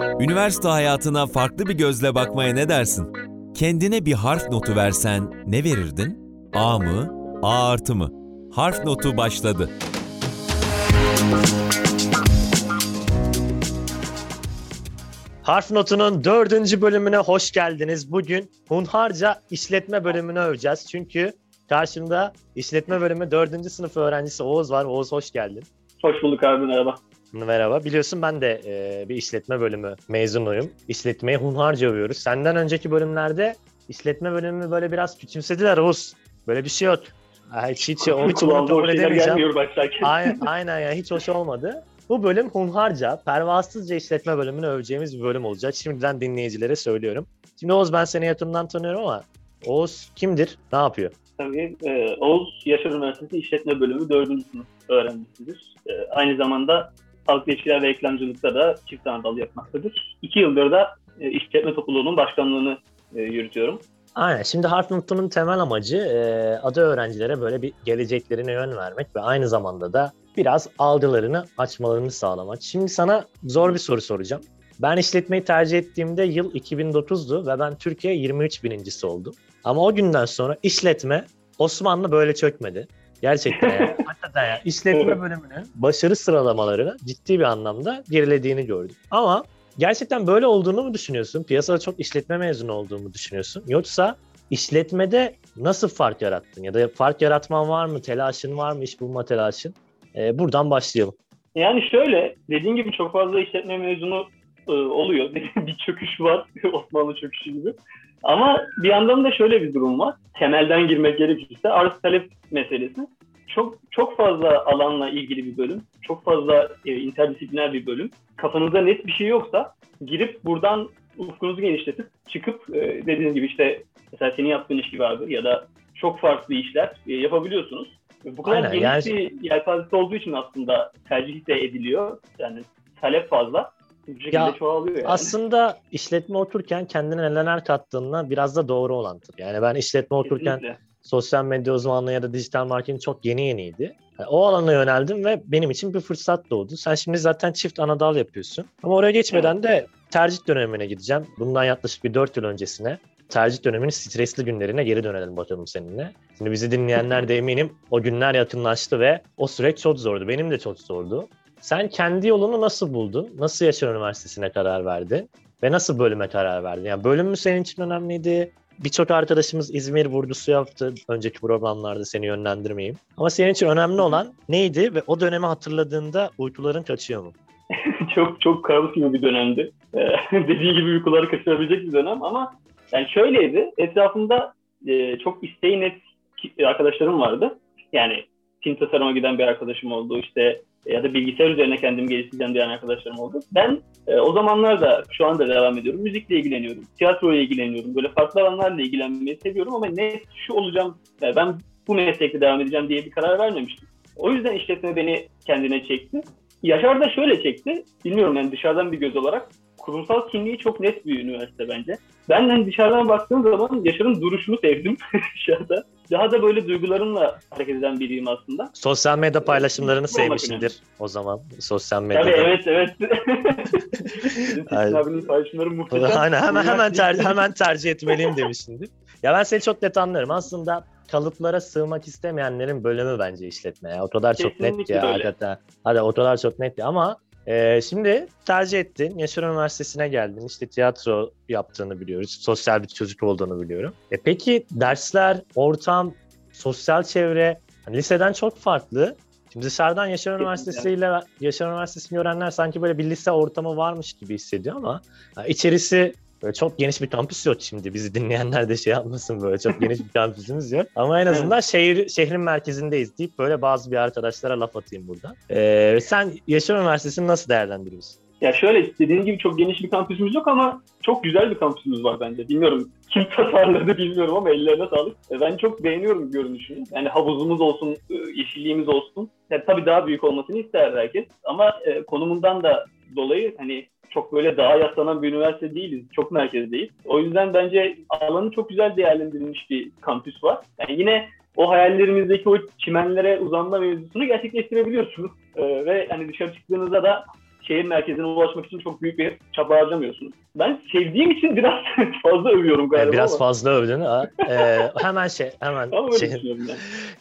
Üniversite hayatına farklı bir gözle bakmaya ne dersin? Kendine bir harf notu versen ne verirdin? A mı? A artı mı? Harf notu başladı. Harf Notu'nun dördüncü bölümüne hoş geldiniz. Bugün Hunharca işletme bölümünü öveceğiz. Çünkü karşımda işletme bölümü dördüncü sınıf öğrencisi Oğuz var. Oğuz hoş geldin. Hoş bulduk abi merhaba. Merhaba. Biliyorsun ben de e, bir işletme bölümü mezunuyum. İşletmeyi hunharca övüyoruz. Senden önceki bölümlerde işletme bölümü böyle biraz küçümsediler Oğuz. Böyle bir şey yok. Hiç hiç, hiç onu kabul edemeyeceğim. Aynen, aynen ya hiç hoş olmadı. Bu bölüm hunharca, pervasızca işletme bölümünü öveceğimiz bir bölüm olacak. Şimdiden dinleyicilere söylüyorum. Şimdi Oğuz ben seni yakından tanıyorum ama Oğuz kimdir? Ne yapıyor? Tabii e, Oğuz Yaşar Üniversitesi İşletme Bölümü 4. sınıf öğrencisidir. E, aynı zamanda halk ilişkiler ve reklamcılıkta da çift anadal yapmaktadır. İki yıldır da e, işletme topluluğunun başkanlığını e, yürütüyorum. Aynen. Şimdi Harf Not'un temel amacı e, adı öğrencilere böyle bir geleceklerine yön vermek ve aynı zamanda da biraz algılarını açmalarını sağlamak. Şimdi sana zor bir soru soracağım. Ben işletmeyi tercih ettiğimde yıl 2009'du ve ben Türkiye 23 birincisi oldum. Ama o günden sonra işletme Osmanlı böyle çökmedi. Gerçekten ya. Hakikaten ya. İşletme bölümünün başarı sıralamalarını ciddi bir anlamda gerilediğini gördüm. Ama gerçekten böyle olduğunu mu düşünüyorsun? Piyasada çok işletme mezunu olduğumu düşünüyorsun? Yoksa işletmede nasıl fark yarattın? Ya da fark yaratman var mı? Telaşın var mı? İş bulma telaşın? Ee, buradan başlayalım. Yani şöyle, dediğin gibi çok fazla işletme mezunu e, oluyor. bir çöküş var, Osmanlı çöküşü gibi. Ama bir yandan da şöyle bir durum var. Temelden girmek gerekirse arz talep meselesi. Çok çok fazla alanla ilgili bir bölüm. Çok fazla e, interdisipliner bir bölüm. Kafanızda net bir şey yoksa girip buradan ufkunuzu genişletip çıkıp e, dediğiniz gibi işte mesela senin yaptığın iş gibi abi ya da çok farklı işler e, yapabiliyorsunuz. Bu kadar Aynen, geniş yani... bir yelpazesi olduğu için aslında tercih de ediliyor. Yani talep fazla. Bu ya, çoğalıyor yani. Aslında işletme otururken kendine neler kattığına biraz da doğru olantıdır. Yani ben işletme otururken Kesinlikle. sosyal medya uzmanlığı ya da dijital marketing çok yeni yeniydi. Yani o alana yöneldim ve benim için bir fırsat doğdu. Sen şimdi zaten çift anadal yapıyorsun. Ama oraya geçmeden evet. de tercih dönemine gideceğim. Bundan yaklaşık bir 4 yıl öncesine tercih döneminin stresli günlerine geri dönelim bakalım seninle. Şimdi bizi dinleyenler de eminim o günler yakınlaştı ve o süreç çok zordu. Benim de çok zordu. Sen kendi yolunu nasıl buldun? Nasıl Yaşar Üniversitesi'ne karar verdin? Ve nasıl bölüme karar verdin? Yani bölüm mü senin için önemliydi? Birçok arkadaşımız İzmir vurgusu yaptı önceki programlarda seni yönlendirmeyeyim. Ama senin için önemli olan neydi ve o dönemi hatırladığında uykuların kaçıyor mu? çok çok kabus gibi bir dönemdi. Dediği gibi uykuları kaçırabilecek bir dönem ama yani şöyleydi. Etrafımda e, çok isteği net arkadaşlarım vardı. Yani film tasarıma giden bir arkadaşım oldu. İşte ya da bilgisayar üzerine kendimi geliştireceğim diyen arkadaşlarım oldu. Ben e, o zamanlar da şu anda devam ediyorum. Müzikle ilgileniyorum, tiyatroyla ilgileniyorum. Böyle farklı alanlarla ilgilenmeyi seviyorum ama ne şu olacağım, yani ben bu meslekte devam edeceğim diye bir karar vermemiştim. O yüzden işletme beni kendine çekti. Yaşar da şöyle çekti. Bilmiyorum yani dışarıdan bir göz olarak kurumsal kimliği çok net bir üniversite bence. Ben hani dışarıdan baktığım zaman Yaşar'ın duruşunu sevdim dışarıda. Daha da böyle duygularımla hareket eden biriyim aslında. Sosyal medya paylaşımlarını sevmişsindir o zaman. Sosyal medyada. Tabii evet evet. abinin paylaşımları muhteşem. Aynen hemen hemen, ter, hemen tercih etmeliyim demişsindir. Ya ben seni çok net anlarım. Aslında kalıplara sığmak istemeyenlerin bölümü bence işletme ya. O kadar çok net ya hakikaten. Hadi o kadar çok net ya ama ee, şimdi tercih ettin. Yaşar Üniversitesi'ne geldin. İşte tiyatro yaptığını biliyoruz. Sosyal bir çocuk olduğunu biliyorum. E peki dersler, ortam, sosyal çevre hani liseden çok farklı. Şimdi dışarıdan Yaşar Üniversitesi ile Yaşar Üniversitesi'ni görenler sanki böyle bir lise ortamı varmış gibi hissediyor ama içerisi Böyle çok geniş bir kampüs yok şimdi. Bizi dinleyenler de şey yapmasın böyle. Çok geniş bir kampüsümüz yok. Ama en azından şehir şehrin merkezindeyiz deyip böyle bazı bir arkadaşlara laf atayım burada. Ee, sen Yaşar Üniversitesi'ni nasıl değerlendiriyorsun? Ya şöyle dediğin gibi çok geniş bir kampüsümüz yok ama çok güzel bir kampüsümüz var bence. Bilmiyorum kim tasarladı bilmiyorum ama ellerine sağlık. E, ben çok beğeniyorum görünüşünü. Yani havuzumuz olsun, e, yeşilliğimiz olsun. Yani tabii daha büyük olmasını ister herkes. Ama e, konumundan da dolayı hani çok böyle daha yaslanan bir üniversite değiliz. Çok merkezdeyiz. O yüzden bence alanı çok güzel değerlendirilmiş bir kampüs var. Yani yine o hayallerimizdeki o çimenlere uzanma mevzusunu gerçekleştirebiliyorsunuz. Ee, ve hani dışarı çıktığınızda da şehir merkezine ulaşmak için çok büyük bir çaba harcamıyorsunuz. Ben sevdiğim için biraz fazla övüyorum galiba. Biraz ama. fazla övdün. Ha. Ee, hemen şey hemen Ama şey, yani.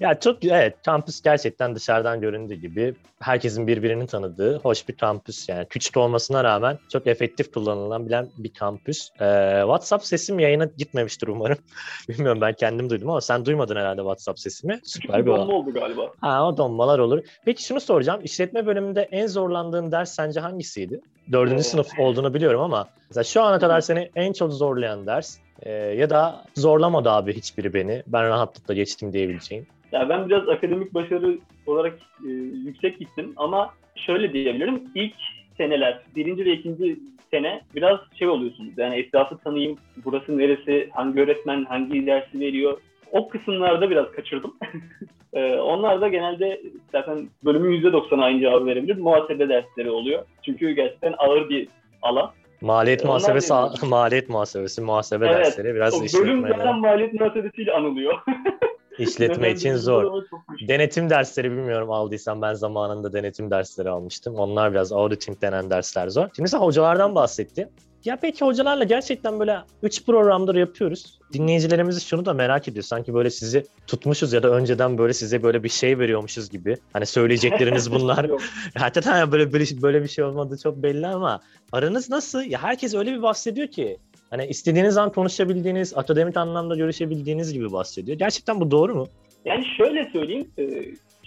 Ya çok evet kampüs gerçekten dışarıdan göründüğü gibi herkesin birbirini tanıdığı hoş bir kampüs yani küçük olmasına rağmen çok efektif kullanılan bilen bir kampüs. Ee, WhatsApp sesim yayına gitmemiştir umarım. Bilmiyorum ben kendim duydum ama sen duymadın herhalde WhatsApp sesimi. Küçük Süper bir bir bomba oldu galiba. Ha o donmalar olur. Peki şunu soracağım. İşletme bölümünde en zorlandığın ders sence hangisiydi? Dördüncü Ee. sınıf olduğunu biliyorum ama mesela şu ana kadar seni en çok zorlayan ders e, ya da zorlamadı abi hiçbiri beni. Ben rahatlıkla geçtim diyebileceğin. Ya ben biraz akademik başarı olarak e, yüksek gittim ama şöyle diyebilirim. İlk seneler, birinci ve ikinci sene biraz şey oluyorsunuz. Yani etrafı tanıyayım, burası neresi, hangi öğretmen hangi dersi veriyor. O kısımlarda biraz kaçırdım. e, onlar da genelde zaten bölümün %90'ı aynı cevabı verebilir. Muhasebe dersleri oluyor. Çünkü gerçekten ağır bir alan. Maliyet Onlar muhasebesi, maliyet muhasebesi, muhasebe Evet, dersleri biraz O bölüm zaten maliyet muhasebesiyle anılıyor. işletme için zor. Denetim dersleri bilmiyorum aldıysam ben zamanında denetim dersleri almıştım. Onlar biraz auditing denen dersler zor. Şimdi sen hocalardan bahsettin. Ya peki hocalarla gerçekten böyle 3 programdır yapıyoruz. Dinleyicilerimiz şunu da merak ediyor. Sanki böyle sizi tutmuşuz ya da önceden böyle size böyle bir şey veriyormuşuz gibi. Hani söyleyecekleriniz bunlar. Hakikaten böyle böyle, böyle bir şey olmadığı çok belli ama aranız nasıl? Ya herkes öyle bir bahsediyor ki hani istediğiniz an konuşabildiğiniz, akademik anlamda görüşebildiğiniz gibi bahsediyor. Gerçekten bu doğru mu? Yani şöyle söyleyeyim. e,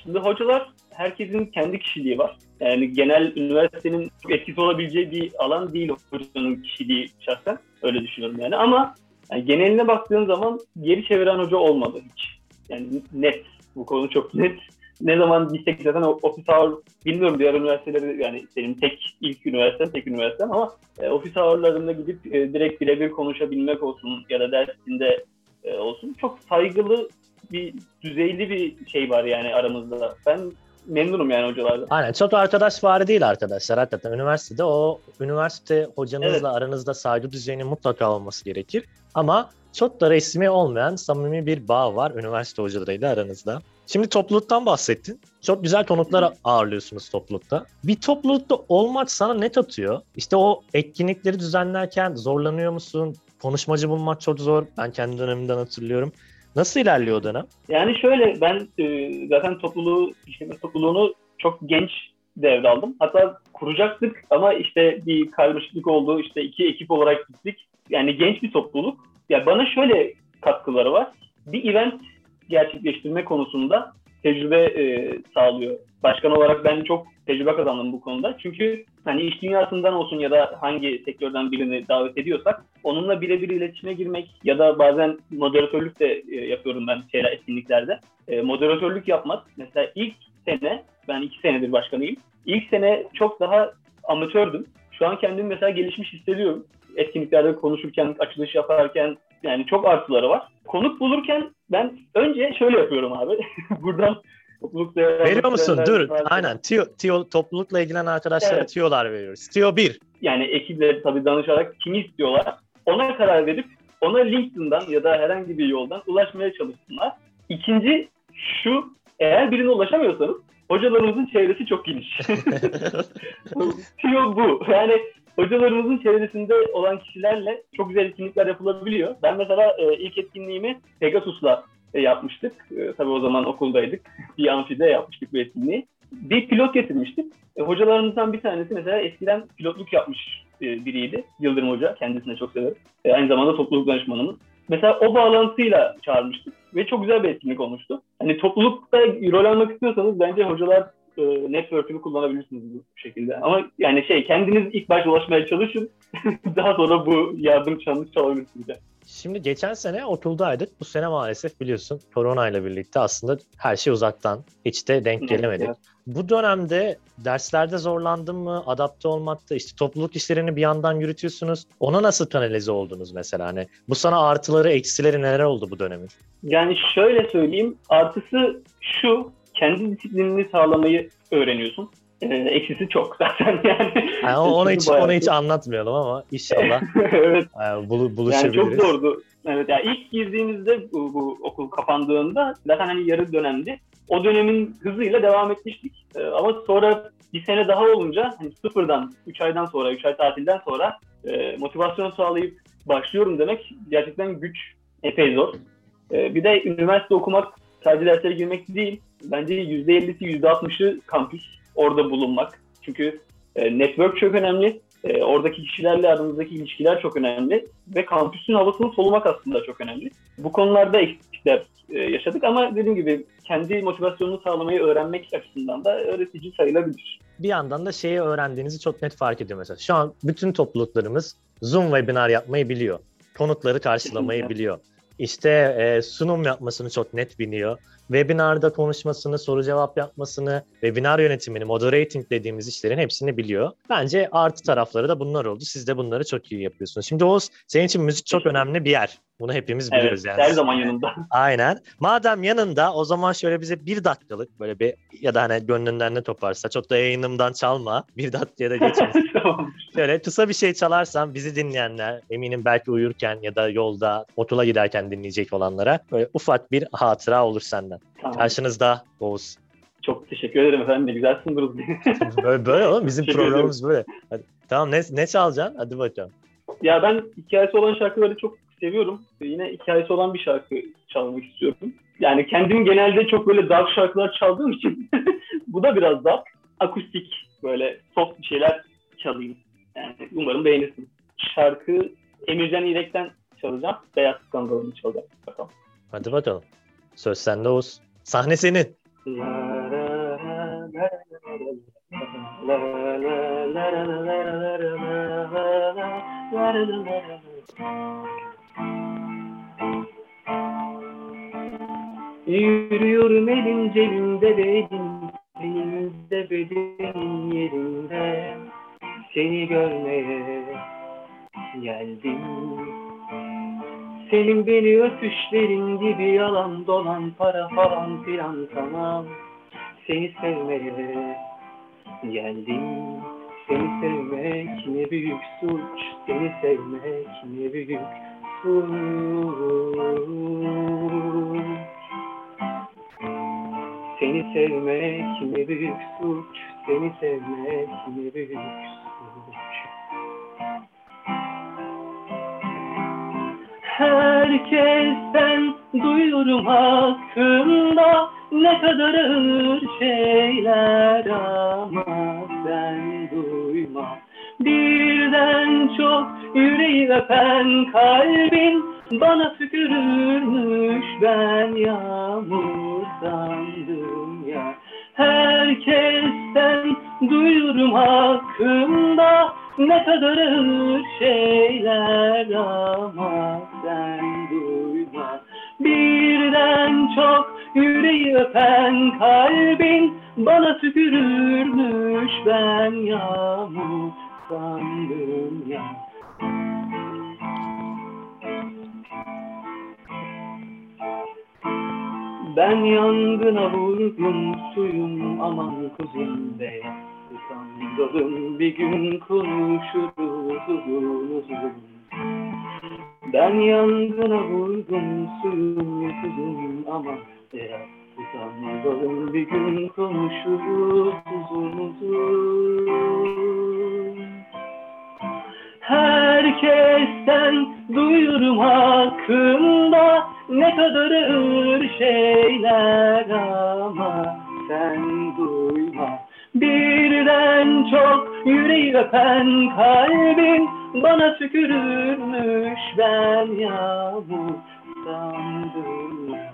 Şimdi hocalar herkesin kendi kişiliği var. Yani genel üniversitenin çok etkisi olabileceği bir alan değil hocanın kişiliği şahsen. Öyle düşünüyorum yani. Ama yani geneline baktığın zaman geri çeviren hoca olmadı hiç. Yani net. Bu konu çok net. Ne zaman gitsek zaten o- office hour bilmiyorum diğer üniversiteleri yani senin tek ilk üniversiten tek üniversiten ama e, office hourlarında gidip e, direkt birebir konuşabilmek olsun ya da dersinde e, olsun çok saygılı bir düzeyli bir şey var yani aramızda. Ben memnunum yani hocalardan. Aynen çok arkadaş var değil arkadaşlar hakikaten üniversitede o üniversite hocanızla Evet. aranızda saygı düzeyinin mutlaka olması gerekir. Ama çok da resmi olmayan samimi bir bağ var üniversite hocalarıyla aranızda. Şimdi topluluktan bahsettin. Çok güzel konuklar ağırlıyorsunuz toplulukta. Bir toplulukta olmak sana ne katıyor? İşte o etkinlikleri düzenlerken zorlanıyor musun? Konuşmacı bulmak çok zor. Ben kendi dönemimden hatırlıyorum. Nasıl ilerliyor o dönem? Yani şöyle ben e, zaten topluluğu, işletme topluluğunu çok genç devraldım. Hatta kuracaktık ama işte bir karmaşıklık oldu. İşte iki ekip olarak gittik. Yani genç bir topluluk. Ya bana şöyle katkıları var. Bir event gerçekleştirme konusunda tecrübe e, sağlıyor. Başkan olarak ben çok tecrübe kazandım bu konuda. Çünkü hani iş dünyasından olsun ya da hangi sektörden birini davet ediyorsak onunla birebir iletişime girmek ya da bazen moderatörlük de e, yapıyorum ben şeyler etkinliklerde. E, moderatörlük yapmak. Mesela ilk sene, ben iki senedir başkanıyım. İlk sene çok daha amatördüm. Şu an kendimi mesela gelişmiş hissediyorum. Etkinliklerde konuşurken, açılış yaparken yani çok artıları var. Konuk bulurken ben önce şöyle yapıyorum abi. Buradan toplulukta Veriyor musun? Dur. varsa- Aynen. Tiyo, tiyo, toplulukla ilgilenen arkadaşlara Evet. tiyolar veriyoruz. Tiyo 1. yani ekiple tabii danışarak kimi istiyorlar ona karar verip ona LinkedIn'dan ya da herhangi bir yoldan ulaşmaya çalışsınlar. İkinci şu eğer birine ulaşamıyorsanız hocalarımızın çevresi çok geniş. Tüyo bu. Yani hocalarımızın çevresinde olan kişilerle çok güzel etkinlikler yapılabiliyor. Ben mesela e, ilk etkinliğimi Pegasus'la e, yapmıştık. E, tabii o zaman okuldaydık. bir amfide yapmıştık bu etkinliği. Bir pilot getirmiştik. E, hocalarımızdan bir tanesi mesela eskiden pilotluk yapmış e, biriydi. Yıldırım Hoca. Kendisine çok severim. E, aynı zamanda topluluk danışmanımız. Mesela o bağlantıyla çağırmıştık ve çok güzel bir etkinlik olmuştu. Hani toplulukta rol almak istiyorsanız bence hocalar e, network'ünü kullanabilirsiniz bu şekilde. Ama yani şey kendiniz ilk başta ulaşmaya çalışın. Daha sonra bu yardım çanını çalabilirsiniz. Yani. Şimdi geçen sene okuldaydık. Bu sene maalesef biliyorsun korona ile birlikte aslında her şey uzaktan. Hiç de denk gelemedik. Evet. Bu dönemde derslerde zorlandın mı? Adapte olmakta işte topluluk işlerini bir yandan yürütüyorsunuz. Ona nasıl kanalize oldunuz mesela? Hani bu sana artıları, eksileri neler oldu bu dönemin? Yani şöyle söyleyeyim. Artısı şu. Kendi disiplinini sağlamayı öğreniyorsun. Ee, eksisi çok zaten yani. Yani o- onu hiç onu hiç anlatmayalım ama inşallah evet. e, bulu, Yani buluşabiliriz. çok zordu. Evet yani ilk girdiğimizde bu, bu okul kapandığında zaten hani yarı dönemdi. o dönemin hızıyla devam etmiştik. E, ama sonra bir sene daha olunca hani sıfırdan 3 aydan sonra 3 ay tatilden sonra e, motivasyon sağlayıp başlıyorum demek gerçekten güç epey zor. E, bir de üniversite okumak sadece derslere girmek değil. Bence %50'si %60'ı kampüs orada bulunmak. Çünkü e, network çok önemli. E, oradaki kişilerle aranızdaki ilişkiler çok önemli. Ve kampüsün havasını solumak aslında çok önemli. Bu konularda eksiklikler e, yaşadık ama dediğim gibi kendi motivasyonunu sağlamayı öğrenmek açısından da öğretici sayılabilir. Bir yandan da şeyi öğrendiğinizi çok net fark ediyor mesela. Şu an bütün topluluklarımız Zoom webinar yapmayı biliyor. Konutları karşılamayı biliyor. İşte e, sunum yapmasını çok net biliyor. Webinarda konuşmasını, soru cevap yapmasını, webinar yönetimini, moderating dediğimiz işlerin hepsini biliyor. Bence artı tarafları da bunlar oldu. Siz de bunları çok iyi yapıyorsunuz. Şimdi Oğuz, senin için müzik çok önemli bir yer. Bunu hepimiz biliyoruz evet, yani. Her zaman yanında. Aynen. Madem yanında o zaman şöyle bize bir dakikalık böyle bir ya da hani gönlünden ne toparsa çok da yayınımdan çalma. Bir dakikaya da geçmesin. Şöyle kısa bir şey çalarsan bizi dinleyenler eminim belki uyurken ya da yolda okula giderken dinleyecek olanlara böyle ufak bir hatıra olur senden. Tamam. Karşınızda Oğuz. Çok teşekkür ederim efendim. Ne güzel sındınız. böyle, böyle oğlum bizim Teşekkür programımız böyle. Hadi. Tamam ne, ne çalacaksın? Hadi bakalım. ya ben hikayesi olan şarkıları çok seviyorum. Yine hikayesi olan bir şarkı çalmak istiyorum. Yani kendim genelde çok böyle dark şarkılar çaldığım için bu da biraz dark. Akustik böyle soft bir şeyler çalayım. Yani umarım beğenirsin. Şarkı Emircan İrek'ten çalacağım. Beyaz Skandal'ını çalacağım. Bakalım. Hadi bakalım. Söz sende Oğuz. Sahne senin. Yürüyorum elin cebimde benim, elimde bedenin yerinde. Seni görmeye geldim. Senin beni öpüşlerin gibi yalan dolan para falan filan tamam. Seni sevmeye geldim. Seni sevmek ne büyük suç, seni sevmek ne büyük suç. Seni sevmek ne büyük suç, seni sevmek ne büyük suç. Herkesten duyuyorum hakkında ne kadar ağır şeyler ama sen duyma. Birden çok yüreği öpen kalbin bana tükürürmüş ben yağmur sandım ya. Herkesten duyuyorum hakkında ne kadar ağır şeyler ama sen duyma. Birden çok yüreği öpen kalbin bana tükürürmüş ben yağmur sandım ya. Ben yangına vurdum suyum aman kuzum be. Sandım bir gün konuşuruz uzun. Ben yangına vurdum suyum kuzum aman be. Sandım bir gün konuşuruz uzun uzun. Herkesten duyurum hakkında ne kadar ağır şeyler ama sen duyma. Birden çok yüreği öpen kalbin bana tükürürmüş ben yağmur sandım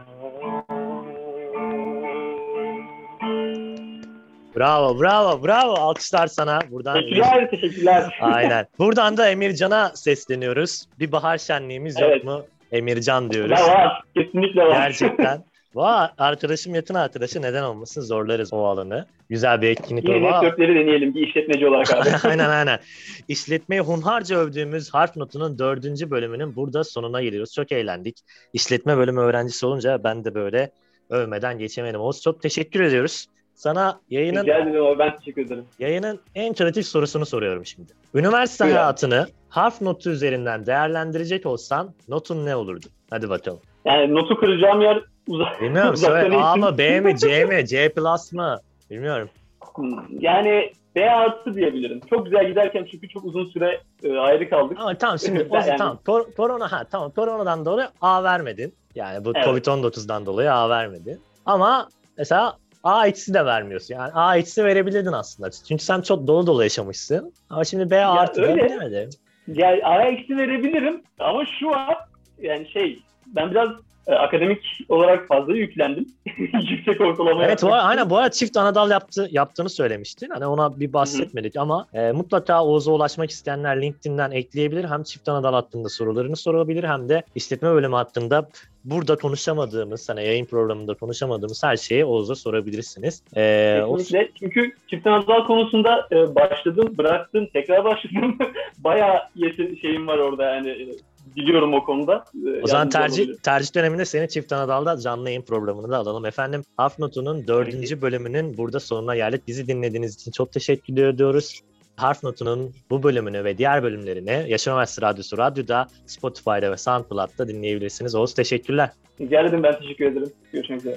Bravo, bravo, bravo. Alkışlar sana. Buradan Teşekkürler, teşekkürler. Aynen. Buradan da Emircan'a sesleniyoruz. Bir bahar şenliğimiz Evet. yok mu? Emircan diyoruz. Ne var? Kesinlikle var. Gerçekten. Vay arkadaşım yakın arkadaşı neden olmasın zorlarız o alanı. Güzel bir etkinlik olma. networkleri deneyelim bir işletmeci olarak abi. aynen aynen. İşletmeyi hunharca övdüğümüz harf notunun dördüncü bölümünün burada sonuna geliyoruz. Çok eğlendik. İşletme bölümü öğrencisi olunca ben de böyle övmeden geçemedim. Oğuz çok teşekkür ediyoruz. Sana yayının Rica ederim ama ben teşekkür ederim. Yayının en kritik sorusunu soruyorum şimdi. Üniversite Buyur hayatını harf notu üzerinden değerlendirecek olsan notun ne olurdu? Hadi bakalım. Yani notu kıracağım yer uzak. Bilmiyorum söyle A mı B mi C mi C plus mı? Bilmiyorum. Hmm, Yani B artı diyebilirim. Çok güzel giderken çünkü çok uzun süre e, ayrı kaldık. Ama tamam şimdi o, Yani- tamam kor- korona ha tamam koronadan dolayı A vermedin. Yani bu Evet. Covid-19'dan dolayı A vermedin. Ama mesela A eksi de vermiyorsun. Yani A eksi verebilirdin aslında. Çünkü sen çok dolu dolu yaşamışsın. Ama şimdi B artı da öyle. bilemedim. Yani A'ya eksi verebilirim ama şu an yani şey ben biraz e, akademik olarak fazla yüklendim. Yüksek ortalama Evet bu aynen bu arada çift anadal yaptı, yaptığını söylemiştin. Hani ona bir bahsetmedik ama e, mutlaka Oğuz'a ulaşmak isteyenler LinkedIn'den ekleyebilir. Hem çift anadal hakkında sorularını sorabilir hem de işletme bölümü hakkında burada konuşamadığımız, hani yayın programında konuşamadığımız her şeyi Oğuz'a sorabilirsiniz. E, o-. Çünkü çift anadal konusunda e, başladım, bıraktım, tekrar başladım. Bayağı yetin şeyim var orada yani biliyorum o konuda. E, O zaman yardımcı tercih olabilirim. tercih döneminde seni Çift Anadolu'da canlı yayın programını da alalım. Efendim Harf Notu'nun dördüncü bölümünün burada sonuna geldik. Bizi dinlediğiniz için çok teşekkür ediyoruz. Harf Notu'nun bu bölümünü ve diğer bölümlerini Yaşam Üniversitesi Radyosu Radyo'da, Spotify'da ve SoundCloud'da dinleyebilirsiniz. Oğuz teşekkürler. Rica ederim ben teşekkür ederim. Görüşmek üzere.